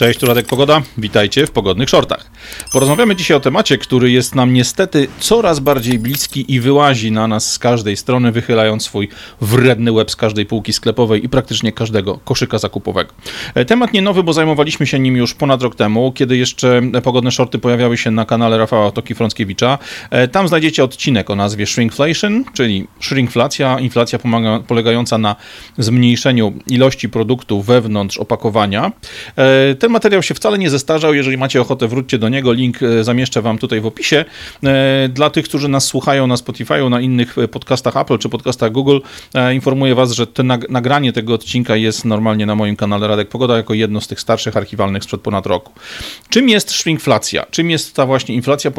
Cześć, tu Radek Pogoda. Witajcie w Pogodnych Shortach. Porozmawiamy dzisiaj o temacie, który jest nam niestety coraz bardziej bliski i wyłazi na nas z każdej strony, wychylając swój wredny łeb z każdej półki sklepowej i praktycznie każdego koszyka zakupowego. E, temat nie nowy, bo zajmowaliśmy się nim już ponad rok temu, kiedy jeszcze Pogodne Shorty pojawiały się na kanale Rafała Toki-Frąckiewicza. E, tam znajdziecie odcinek o nazwie Shrinkflation, czyli shrinkflacja, inflacja pomaga, polegająca na zmniejszeniu ilości produktu wewnątrz opakowania. E, ten materiał się wcale nie zestarzał. Jeżeli macie ochotę, wróćcie do niego. Link e, zamieszczę Wam tutaj w opisie. E, dla tych, którzy nas słuchają na Spotify, na innych e, podcastach Apple czy podcastach Google, informuję Was, że te nagranie tego odcinka jest normalnie na moim kanale Radek Pogoda jako jedno z tych starszych archiwalnych sprzed ponad roku. Czym jest shrinkflacja? Czym jest ta właśnie inflacja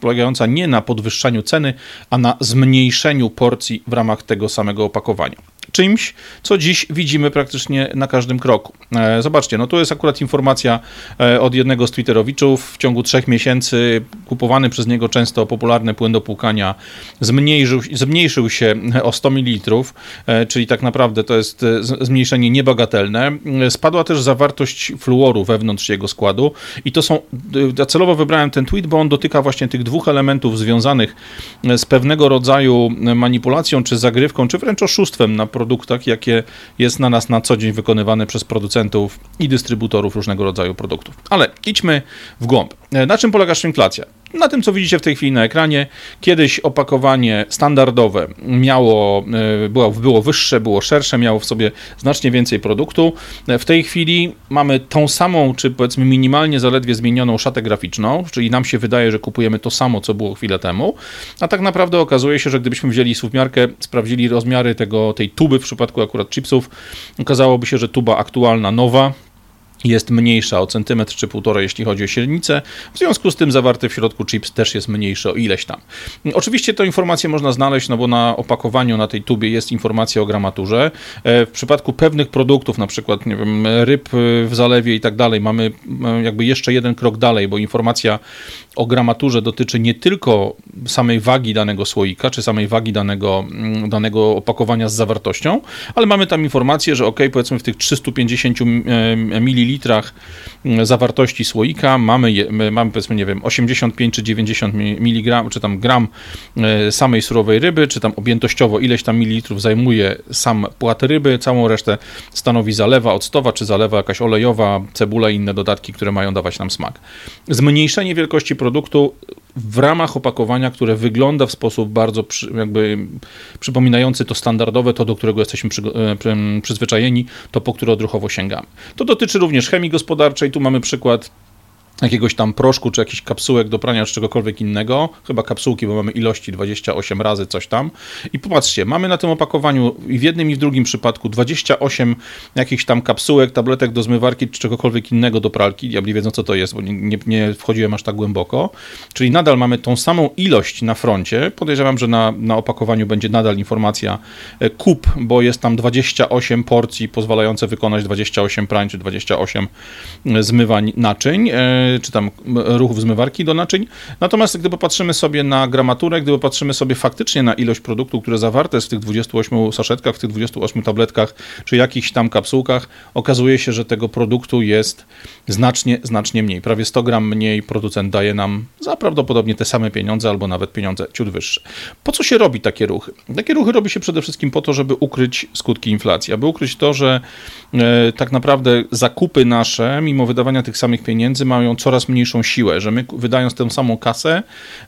polegająca nie na podwyższaniu ceny, a na zmniejszeniu porcji w ramach tego samego opakowania? Czymś, co dziś widzimy praktycznie na każdym kroku. E, zobaczcie, no tu jest akurat informacja e, od jednego z Twitterowiczów. W ciągu trzech miesięcy kupowany przez niego często popularny płyn do płukania zmniejszył, zmniejszył się o 100 ml, e, czyli tak naprawdę to jest zmniejszenie niebagatelne. Spadła też zawartość fluoru wewnątrz jego składu i to są, ja celowo wybrałem ten tweet, bo on dotyka właśnie tych dwóch elementów związanych z pewnego rodzaju manipulacją, czy zagrywką, czy wręcz oszustwem na produktach, jakie jest na nas na co dzień wykonywane przez producentów i dystrybutorów różnego rodzaju produktów. Ale idźmy w głąb. E, na czym polega inflacja? Na tym, co widzicie w tej chwili na ekranie, kiedyś opakowanie standardowe miało, e, było, było wyższe, było szersze, miało w sobie znacznie więcej produktu. E, w tej chwili mamy tą samą, czy powiedzmy minimalnie zaledwie zmienioną szatę graficzną, czyli nam się wydaje, że kupujemy to samo, co było chwilę temu, a tak naprawdę okazuje się, że gdybyśmy wzięli suwmiarkę, sprawdzili rozmiary tego, tej tuby w przypadku akurat chipsów, okazałoby się, że tuba aktualna, nowa, jest mniejsza o centymetr czy półtora, jeśli chodzi o średnicę. W związku z tym zawarty w środku chips też jest mniejszy o ileś tam. Oczywiście tę informację można znaleźć, no bo na opakowaniu na tej tubie jest informacja o gramaturze. E, w przypadku pewnych produktów, na przykład nie wiem, ryb w zalewie i tak dalej, mamy e, jakby jeszcze jeden krok dalej, bo informacja o gramaturze dotyczy nie tylko samej wagi danego słoika, czy samej wagi danego, mm, danego opakowania z zawartością, ale mamy tam informację, że ok, powiedzmy w tych 350 ml litrach mm, zawartości słoika mamy, mamy powiedzmy, nie wiem, 85 czy 90 mg, czy tam gram e, samej surowej ryby, czy tam objętościowo ileś tam mililitrów zajmuje sam płat ryby, całą resztę stanowi zalewa octowa, czy zalewa jakaś olejowa, cebula i inne dodatki, które mają dawać nam smak. Zmniejszenie wielkości produktu w ramach opakowania, które wygląda w sposób bardzo przy, jakby przypominający to standardowe, to do którego jesteśmy przy, e, przyzwyczajeni, to po które odruchowo sięgamy. To dotyczy również chemii gospodarczej. Tu mamy przykład jakiegoś tam proszku, czy jakiś kapsułek do prania, czy czegokolwiek innego. Chyba kapsułki, bo mamy ilości 28 razy coś tam. I popatrzcie, mamy na tym opakowaniu i w jednym i w drugim przypadku 28 jakichś tam kapsułek, tabletek do zmywarki, czy czegokolwiek innego do pralki. Diabli wiedzą, co to jest, bo nie, nie, nie wchodziłem aż tak głęboko. Czyli nadal mamy tą samą ilość na froncie. Podejrzewam, że na, na opakowaniu będzie nadal informacja e, kup, bo jest tam 28 porcji pozwalające wykonać 28 prań, czy 28 e, zmywań naczyń e, czy tam ruchów zmywarki do naczyń. Natomiast gdy popatrzymy sobie na gramaturę, gdy popatrzymy sobie faktycznie na ilość produktu, które zawarte jest w tych 28 saszetkach, w tych 28 tabletkach, czy jakichś tam kapsułkach, okazuje się, że tego produktu jest znacznie, znacznie mniej. Prawie 100 gram mniej producent daje nam za prawdopodobnie te same pieniądze, albo nawet pieniądze ciut wyższe. Po co się robi takie ruchy? Takie ruchy robi się przede wszystkim po to, żeby ukryć skutki inflacji, aby ukryć to, że e, tak naprawdę zakupy nasze, mimo wydawania tych samych pieniędzy, mają coraz mniejszą siłę, że my wydając tę samą kasę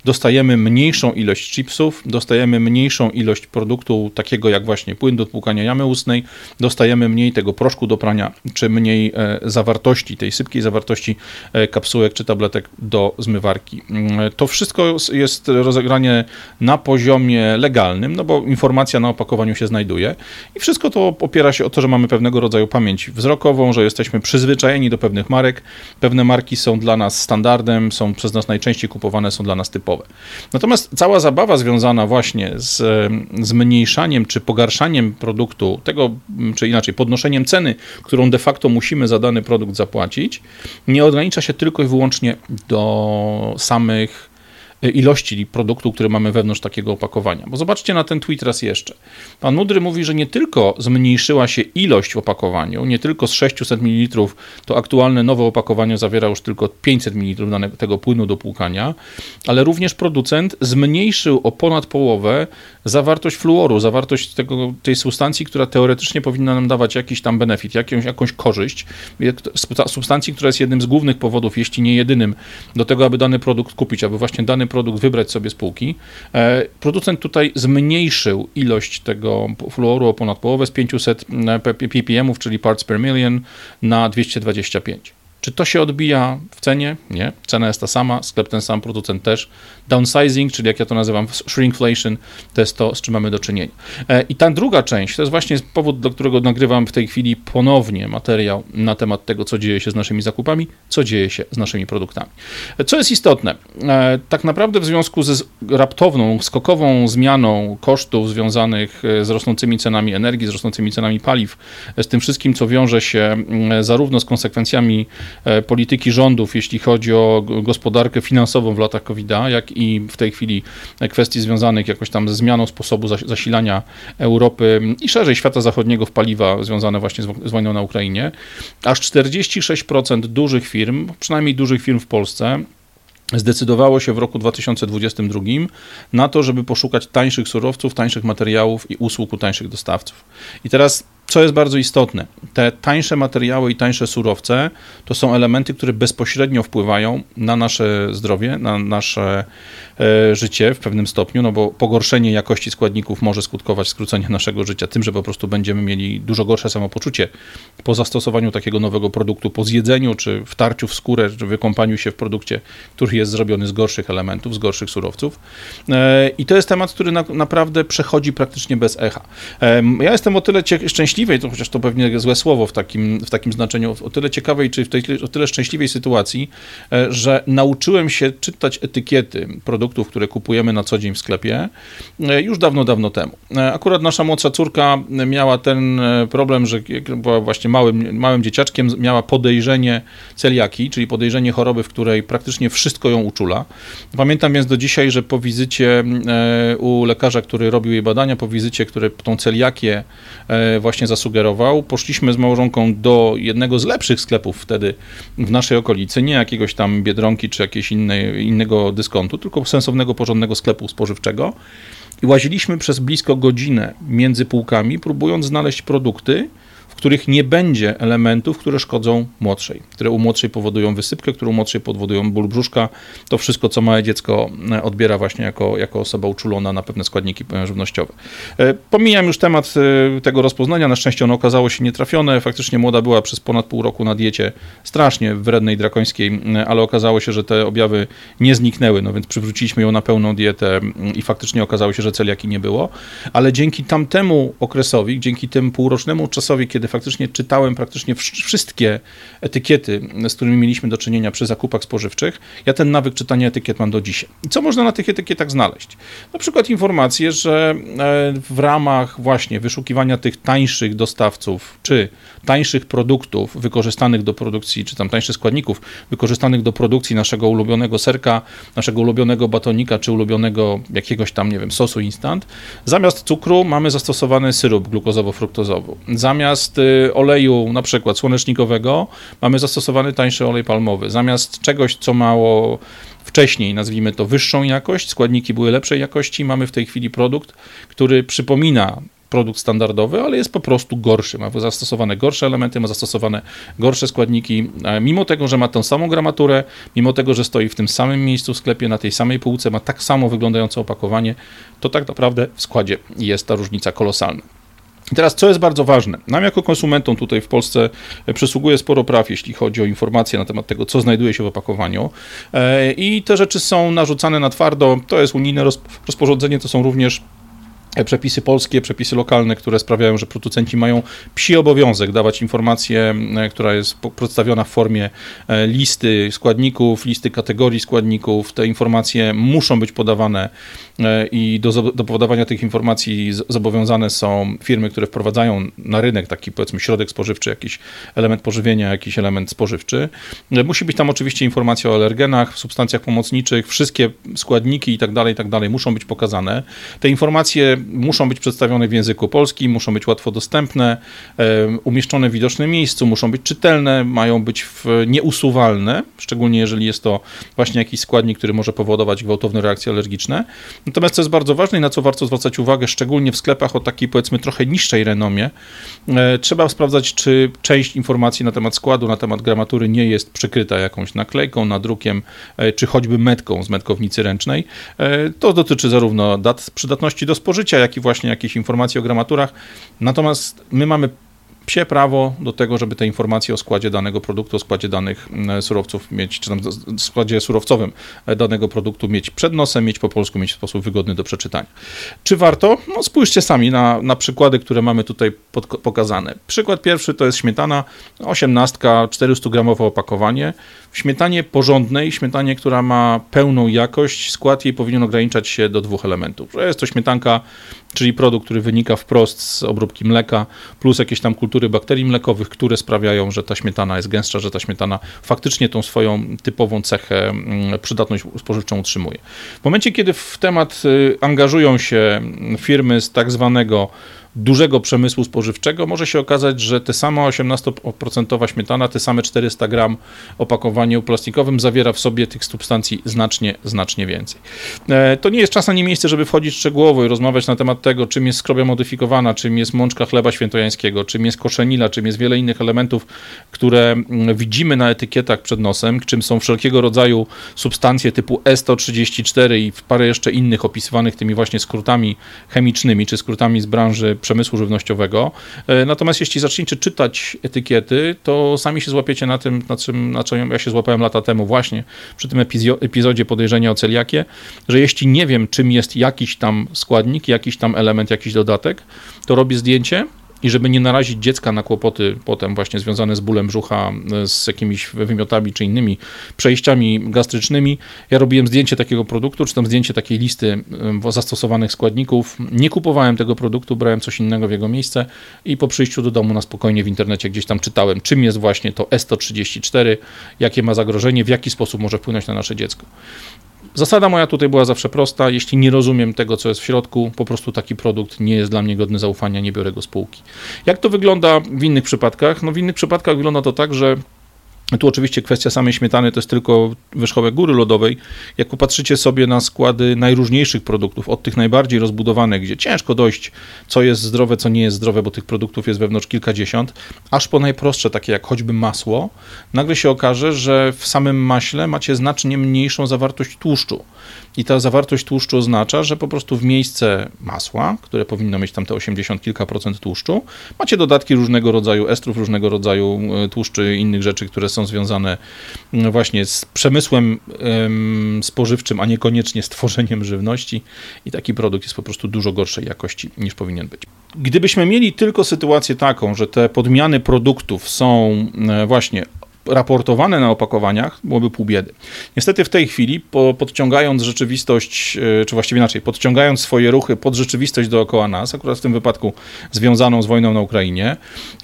dostajemy mniejszą ilość chipsów, dostajemy mniejszą ilość produktu takiego jak właśnie płyn do tłukania jamy ustnej, dostajemy mniej tego proszku do prania, czy mniej e, zawartości, tej sypkiej zawartości e, kapsułek czy tabletek do zmywarki. Mm, to wszystko jest rozegranie na poziomie legalnym, no bo informacja na opakowaniu się znajduje i wszystko to opiera się o to, że mamy pewnego rodzaju pamięć wzrokową, że jesteśmy przyzwyczajeni do pewnych marek, pewne marki są dla nas standardem, są przez nas najczęściej kupowane, są dla nas typowe. Natomiast cała zabawa związana właśnie z zmniejszaniem czy pogarszaniem produktu, tego, czy inaczej, podnoszeniem ceny, którą de facto musimy za dany produkt zapłacić, nie ogranicza się tylko i wyłącznie do samych ilości produktu, który mamy wewnątrz takiego opakowania. Bo zobaczcie na ten tweet raz jeszcze. Pan Mudry mówi, że nie tylko zmniejszyła się ilość w opakowaniu, nie tylko z 600 ml to aktualne nowe opakowanie zawiera już tylko 500 ml tego płynu do płukania, ale również producent zmniejszył o ponad połowę zawartość fluoru, zawartość tego, tej substancji, która teoretycznie powinna nam dawać jakiś tam benefit, jakąś, jakąś korzyść, substancji, która jest jednym z głównych powodów, jeśli nie jedynym, do tego, aby dany produkt kupić, aby właśnie dany produkt wybrać sobie z półki. E, producent tutaj zmniejszył ilość tego fluoru o ponad połowę z 500 e, ppm, czyli parts per million, na 225. Czy to się odbija w cenie? Nie. Cena jest ta sama, sklep ten sam, producent też. Downsizing, czyli jak ja to nazywam, shrinkflation, to jest to, z czym mamy do czynienia. E, I ta druga część, to jest właśnie powód, dla którego nagrywam w tej chwili ponownie materiał na temat tego, co dzieje się z naszymi zakupami, co dzieje się z naszymi produktami. E, co jest istotne, e, tak naprawdę w związku ze raptowną, skokową zmianą kosztów związanych z rosnącymi cenami energii, z rosnącymi cenami paliw, z tym wszystkim, co wiąże się zarówno z konsekwencjami polityki rządów, jeśli chodzi o gospodarkę finansową w latach COVID-a, jak i w tej chwili kwestii związanych jakoś tam ze zmianą sposobu zasilania Europy i szerzej świata zachodniego w paliwa związane właśnie z wojną na Ukrainie. Aż 46% dużych firm, przynajmniej dużych firm w Polsce, zdecydowało się w roku 2022 na to, żeby poszukać tańszych surowców, tańszych materiałów i usług u tańszych dostawców. I teraz co jest bardzo istotne, te tańsze materiały i tańsze surowce to są elementy, które bezpośrednio wpływają na nasze zdrowie, na nasze e, życie w pewnym stopniu, no bo pogorszenie jakości składników może skutkować skróceniem naszego życia tym, że po prostu będziemy mieli dużo gorsze samopoczucie po zastosowaniu takiego nowego produktu, po zjedzeniu, czy wtarciu w skórę, czy wykąpaniu się w produkcie, który jest zrobiony z gorszych elementów, z gorszych surowców. E, I to jest temat, który na, naprawdę przechodzi praktycznie bez echa. E, ja jestem o tyle szczęśliwy, szczęśliwej, to chociaż to pewnie złe słowo w takim, w takim znaczeniu, o tyle ciekawej, czy w tej, o tyle szczęśliwej sytuacji, e, że nauczyłem się czytać etykiety produktów, które kupujemy na co dzień w sklepie e, już dawno, dawno temu. E, akurat nasza młodsza córka miała ten problem, że była właśnie małym, małym dzieciaczkiem, miała podejrzenie celiaki, czyli podejrzenie choroby, w której praktycznie wszystko ją uczula. Pamiętam więc do dzisiaj, że po wizycie u lekarza, który robił jej badania, po wizycie, który tą celiakię właśnie zasugerował. Poszliśmy z małżonką do jednego z lepszych sklepów wtedy w naszej okolicy, nie jakiegoś tam Biedronki czy jakiegoś innego dyskontu, tylko sensownego, porządnego sklepu spożywczego. I łaziliśmy przez blisko godzinę między półkami, próbując znaleźć produkty, których nie będzie elementów, które szkodzą młodszej, które u młodszej powodują wysypkę, które u młodszej powodują ból brzuszka. To wszystko, co małe dziecko e, odbiera właśnie jako, jako osoba uczulona na pewne składniki żywnościowe. E, pomijam już temat e, tego rozpoznania. Na szczęście ono okazało się nietrafione. Faktycznie młoda była przez ponad pół roku na diecie strasznie wrednej, drakońskiej, ale okazało się, że te objawy nie zniknęły, no więc przywróciliśmy ją na pełną dietę i faktycznie okazało się, że celiaki nie było. Ale dzięki tamtemu okresowi, dzięki temu półrocznemu czasowi, kiedy faktycznie czytałem praktycznie wszystkie etykiety, z którymi mieliśmy do czynienia przy zakupach spożywczych. Ja ten nawyk czytania etykiet mam do dzisiaj. Co można na tych etykietach znaleźć? Na przykład informacje, że e, w ramach właśnie wyszukiwania tych tańszych dostawców, czy tańszych produktów wykorzystanych do produkcji, czy tam tańszych składników wykorzystanych do produkcji naszego ulubionego serka, naszego ulubionego batonika, czy ulubionego jakiegoś tam, nie wiem, sosu instant, zamiast cukru mamy zastosowany syrop glukozowo-fruktozowy. Zamiast oleju na przykład słonecznikowego mamy zastosowany tańszy olej palmowy. Zamiast czegoś, co mało wcześniej, nazwijmy to wyższą jakość, składniki były lepszej jakości, mamy w tej chwili produkt, który przypomina produkt standardowy, ale jest po prostu gorszy. Ma zastosowane gorsze elementy, ma zastosowane gorsze składniki, mimo tego, że ma tę samą gramaturę, mimo tego, że stoi w tym samym miejscu w sklepie, na tej samej półce, ma tak samo wyglądające opakowanie, to tak naprawdę w składzie jest ta różnica kolosalna. I teraz, co jest bardzo ważne, nam jako konsumentom tutaj w Polsce przysługuje sporo praw, jeśli chodzi o informacje na temat tego, co znajduje się w opakowaniu. E, I te rzeczy są narzucane na twardo. To jest unijne rozporządzenie, to są również przepisy polskie, przepisy lokalne, które sprawiają, że producenci mają psi obowiązek dawać informację, e, która jest przedstawiona w formie e, listy składników, listy kategorii składników. Te informacje muszą być podawane e, i do, do podawania tych informacji zobowiązane są firmy, które wprowadzają na rynek taki powiedzmy środek spożywczy, jakiś element pożywienia, jakiś element spożywczy. Musi być tam oczywiście informacja o alergenach, substancjach pomocniczych, wszystkie składniki i tak dalej, i tak dalej muszą być pokazane. Te informacje muszą być przedstawione w języku polskim, muszą być łatwo dostępne, umieszczone w widocznym miejscu, muszą być czytelne, mają być nieusuwalne, szczególnie jeżeli jest to właśnie jakiś składnik, który może powodować gwałtowne reakcje alergiczne. Natomiast co jest bardzo ważne i na co warto zwracać uwagę, szczególnie w sklepach o takiej powiedzmy trochę niższej renomie, e, trzeba sprawdzać, czy część informacji na temat składu, na temat gramatury nie jest przykryta jakąś naklejką, nadrukiem, e, czy choćby metką z metkownicy ręcznej. E, to dotyczy zarówno dat przydatności do spożycia, jak i właśnie jakieś informacje o gramaturach. Natomiast my mamy psie prawo do tego, żeby te informacje o składzie danego produktu, o składzie danych mm, surowców mieć, czy tam składzie surowcowym e, danego produktu mieć przed nosem, mieć po polsku, mieć w sposób wygodny do przeczytania. Czy warto? No spójrzcie sami na, na przykłady, które mamy tutaj pod, pokazane. Przykład pierwszy to jest śmietana, 18, 400 gramowe opakowanie. W śmietanie porządnej, śmietanie, która ma pełną jakość, skład jej powinien ograniczać się do dwóch elementów. Że jest to śmietanka, czyli produkt, który wynika wprost z obróbki mleka, plus jakieś tam kultury bakterii mlekowych, które sprawiają, że ta śmietana jest gęstsza, że ta śmietana faktycznie tą swoją typową cechę, mm, przydatność spożywczą utrzymuje. W momencie, kiedy w temat y, angażują się firmy z tak zwanego dużego przemysłu spożywczego, może się okazać, że te sama 18% śmietana, te same 400 gram opakowaniu plastikowym zawiera w sobie tych substancji znacznie, znacznie więcej. E, to nie jest czas ani miejsce, żeby wchodzić szczegółowo i rozmawiać na temat tego, czym jest skrobia modyfikowana, czym jest mączka chleba świętojańskiego, czym jest koszenila, czym jest wiele innych elementów, które mm, widzimy na etykietach przed nosem, czym są wszelkiego rodzaju substancje typu E134 i parę jeszcze innych opisywanych tymi właśnie skrótami chemicznymi, czy skrótami z branży przemysłu żywnościowego. E, natomiast jeśli zaczniecie czytać etykiety, to sami się złapiecie na tym, na czym, na czym ja się złapałem lata temu właśnie przy tym epizodzie podejrzenia o celiakię, że jeśli nie wiem, czym jest jakiś tam składnik, jakiś tam element, jakiś dodatek, to robię zdjęcie, i żeby nie narazić dziecka na kłopoty potem właśnie związane z bólem brzucha, z jakimiś wymiotami czy innymi przejściami gastrycznymi, ja robiłem zdjęcie takiego produktu, czy tam zdjęcie takiej listy zastosowanych składników. Nie kupowałem tego produktu, brałem coś innego w jego miejsce i po przyjściu do domu na spokojnie w internecie gdzieś tam czytałem, czym jest właśnie to S134, jakie ma zagrożenie, w jaki sposób może wpłynąć na nasze dziecko. Zasada moja tutaj była zawsze prosta. Jeśli nie rozumiem tego, co jest w środku, po prostu taki produkt nie jest dla mnie godny zaufania, nie biorę go z półki. Jak to wygląda w innych przypadkach? No w innych przypadkach wygląda to tak, że tu oczywiście kwestia samej śmietany to jest tylko wierzchołek góry lodowej. Jak popatrzycie sobie na składy najróżniejszych produktów, od tych najbardziej rozbudowanych, gdzie ciężko dojść, co jest zdrowe, co nie jest zdrowe, bo tych produktów jest wewnątrz kilkadziesiąt, aż po najprostsze, takie jak choćby masło, nagle się okaże, że w samym maśle macie znacznie mniejszą zawartość tłuszczu. I ta zawartość tłuszczu oznacza, że po prostu w miejsce masła, które powinno mieć tam te 80 kilka procent tłuszczu, macie dodatki różnego rodzaju estrów, różnego rodzaju e, tłuszczy innych rzeczy, które są związane mm, właśnie z przemysłem spożywczym, a niekoniecznie z tworzeniem żywności. I taki produkt jest po prostu dużo gorszej jakości niż powinien być. Gdybyśmy mieli tylko sytuację taką, że te podmiany produktów są e, właśnie raportowane na opakowaniach, byłoby pół biedy. Niestety w tej chwili, po, podciągając rzeczywistość, e, czy właściwie inaczej, podciągając swoje ruchy pod rzeczywistość dookoła nas, akurat w tym wypadku związaną z wojną na Ukrainie,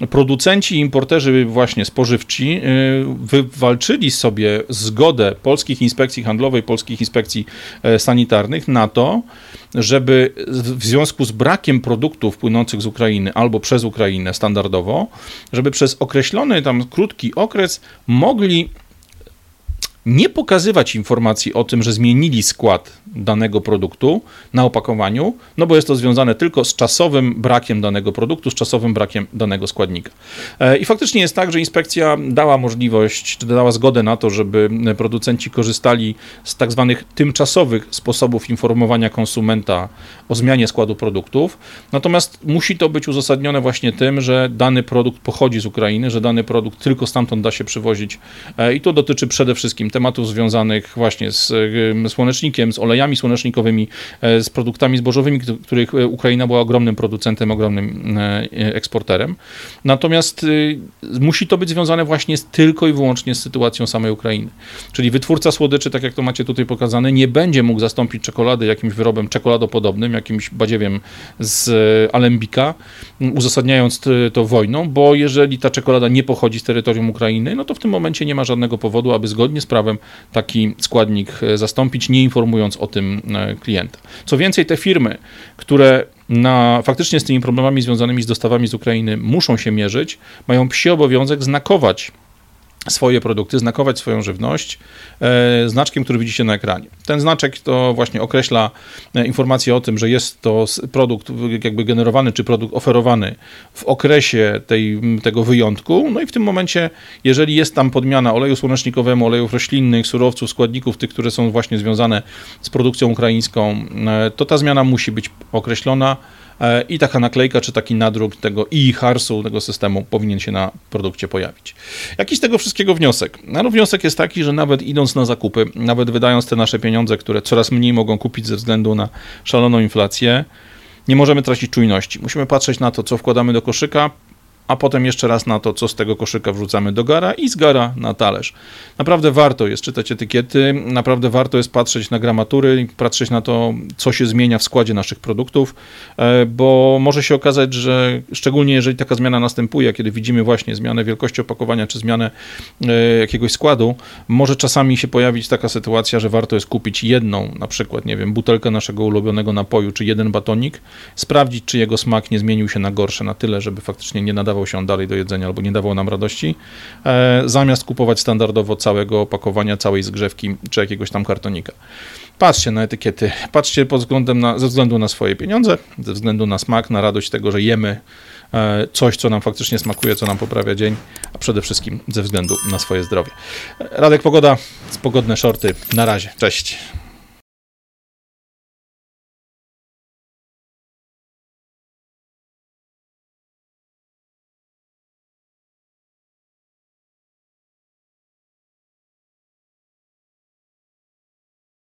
producenci i importerzy właśnie spożywczy e, wywalczyli sobie zgodę polskich inspekcji handlowej, polskich inspekcji e, sanitarnych na to, żeby w związku z brakiem produktów płynących z Ukrainy albo przez Ukrainę standardowo, żeby przez określony tam krótki okres mogli nie pokazywać informacji o tym, że zmienili skład danego produktu na opakowaniu, no bo jest to związane tylko z czasowym brakiem danego produktu, z czasowym brakiem danego składnika. E, I faktycznie jest tak, że inspekcja dała możliwość, czy dała zgodę na to, żeby producenci korzystali z tak zwanych tymczasowych sposobów informowania konsumenta o zmianie składu produktów, natomiast musi to być uzasadnione właśnie tym, że dany produkt pochodzi z Ukrainy, że dany produkt tylko stamtąd da się przywozić e, i to dotyczy przede wszystkim tematów związanych właśnie z słonecznikiem, z olejami słonecznikowymi, z produktami zbożowymi, których Ukraina była ogromnym producentem, ogromnym eksporterem. Natomiast musi to być związane właśnie z, tylko i wyłącznie z sytuacją samej Ukrainy. Czyli wytwórca słodyczy, tak jak to macie tutaj pokazane, nie będzie mógł zastąpić czekolady jakimś wyrobem czekoladopodobnym, jakimś badziewiem z alembika, uzasadniając to wojną, bo jeżeli ta czekolada nie pochodzi z terytorium Ukrainy, no to w tym momencie nie ma żadnego powodu, aby zgodnie z prawem taki składnik zastąpić, nie informując o tym e, klienta. Co więcej, te firmy, które na, faktycznie z tymi problemami związanymi z dostawami z Ukrainy muszą się mierzyć, mają psi obowiązek znakować swoje produkty, znakować swoją żywność e, znaczkiem, który widzicie na ekranie. Ten znaczek to właśnie określa e, informację o tym, że jest to produkt jakby generowany, czy produkt oferowany w okresie tej, tego wyjątku, no i w tym momencie, jeżeli jest tam podmiana oleju słonecznikowego, olejów roślinnych, surowców, składników, tych, które są właśnie związane z produkcją ukraińską, e, to ta zmiana musi być określona, i taka naklejka czy taki nadruk tego i harsu tego systemu powinien się na produkcie pojawić. Jaki z tego wszystkiego wniosek? No, wniosek jest taki, że nawet idąc na zakupy, nawet wydając te nasze pieniądze, które coraz mniej mogą kupić ze względu na szaloną inflację, nie możemy tracić czujności. Musimy patrzeć na to, co wkładamy do koszyka, a potem jeszcze raz na to, co z tego koszyka wrzucamy do gara i z gara na talerz. Naprawdę warto jest czytać etykiety, naprawdę warto jest patrzeć na gramatury, patrzeć na to, co się zmienia w składzie naszych produktów, e, bo może się okazać, że szczególnie jeżeli taka zmiana następuje, kiedy widzimy właśnie zmianę wielkości opakowania czy zmianę e, jakiegoś składu, może czasami się pojawić taka sytuacja, że warto jest kupić jedną, na przykład, nie wiem, butelkę naszego ulubionego napoju, czy jeden batonik, sprawdzić, czy jego smak nie zmienił się na gorsze na tyle, żeby faktycznie nie nadawał się on dalej do jedzenia albo nie dawał nam radości, e, zamiast kupować standardowo całego opakowania, całej zgrzewki czy jakiegoś tam kartonika. Patrzcie na etykiety, patrzcie pod względem na, ze względu na swoje pieniądze, ze względu na smak, na radość tego, że jemy e, coś, co nam faktycznie smakuje, co nam poprawia dzień, a przede wszystkim ze względu na swoje zdrowie. Radek Pogoda, pogodne shorty. Na razie. Cześć.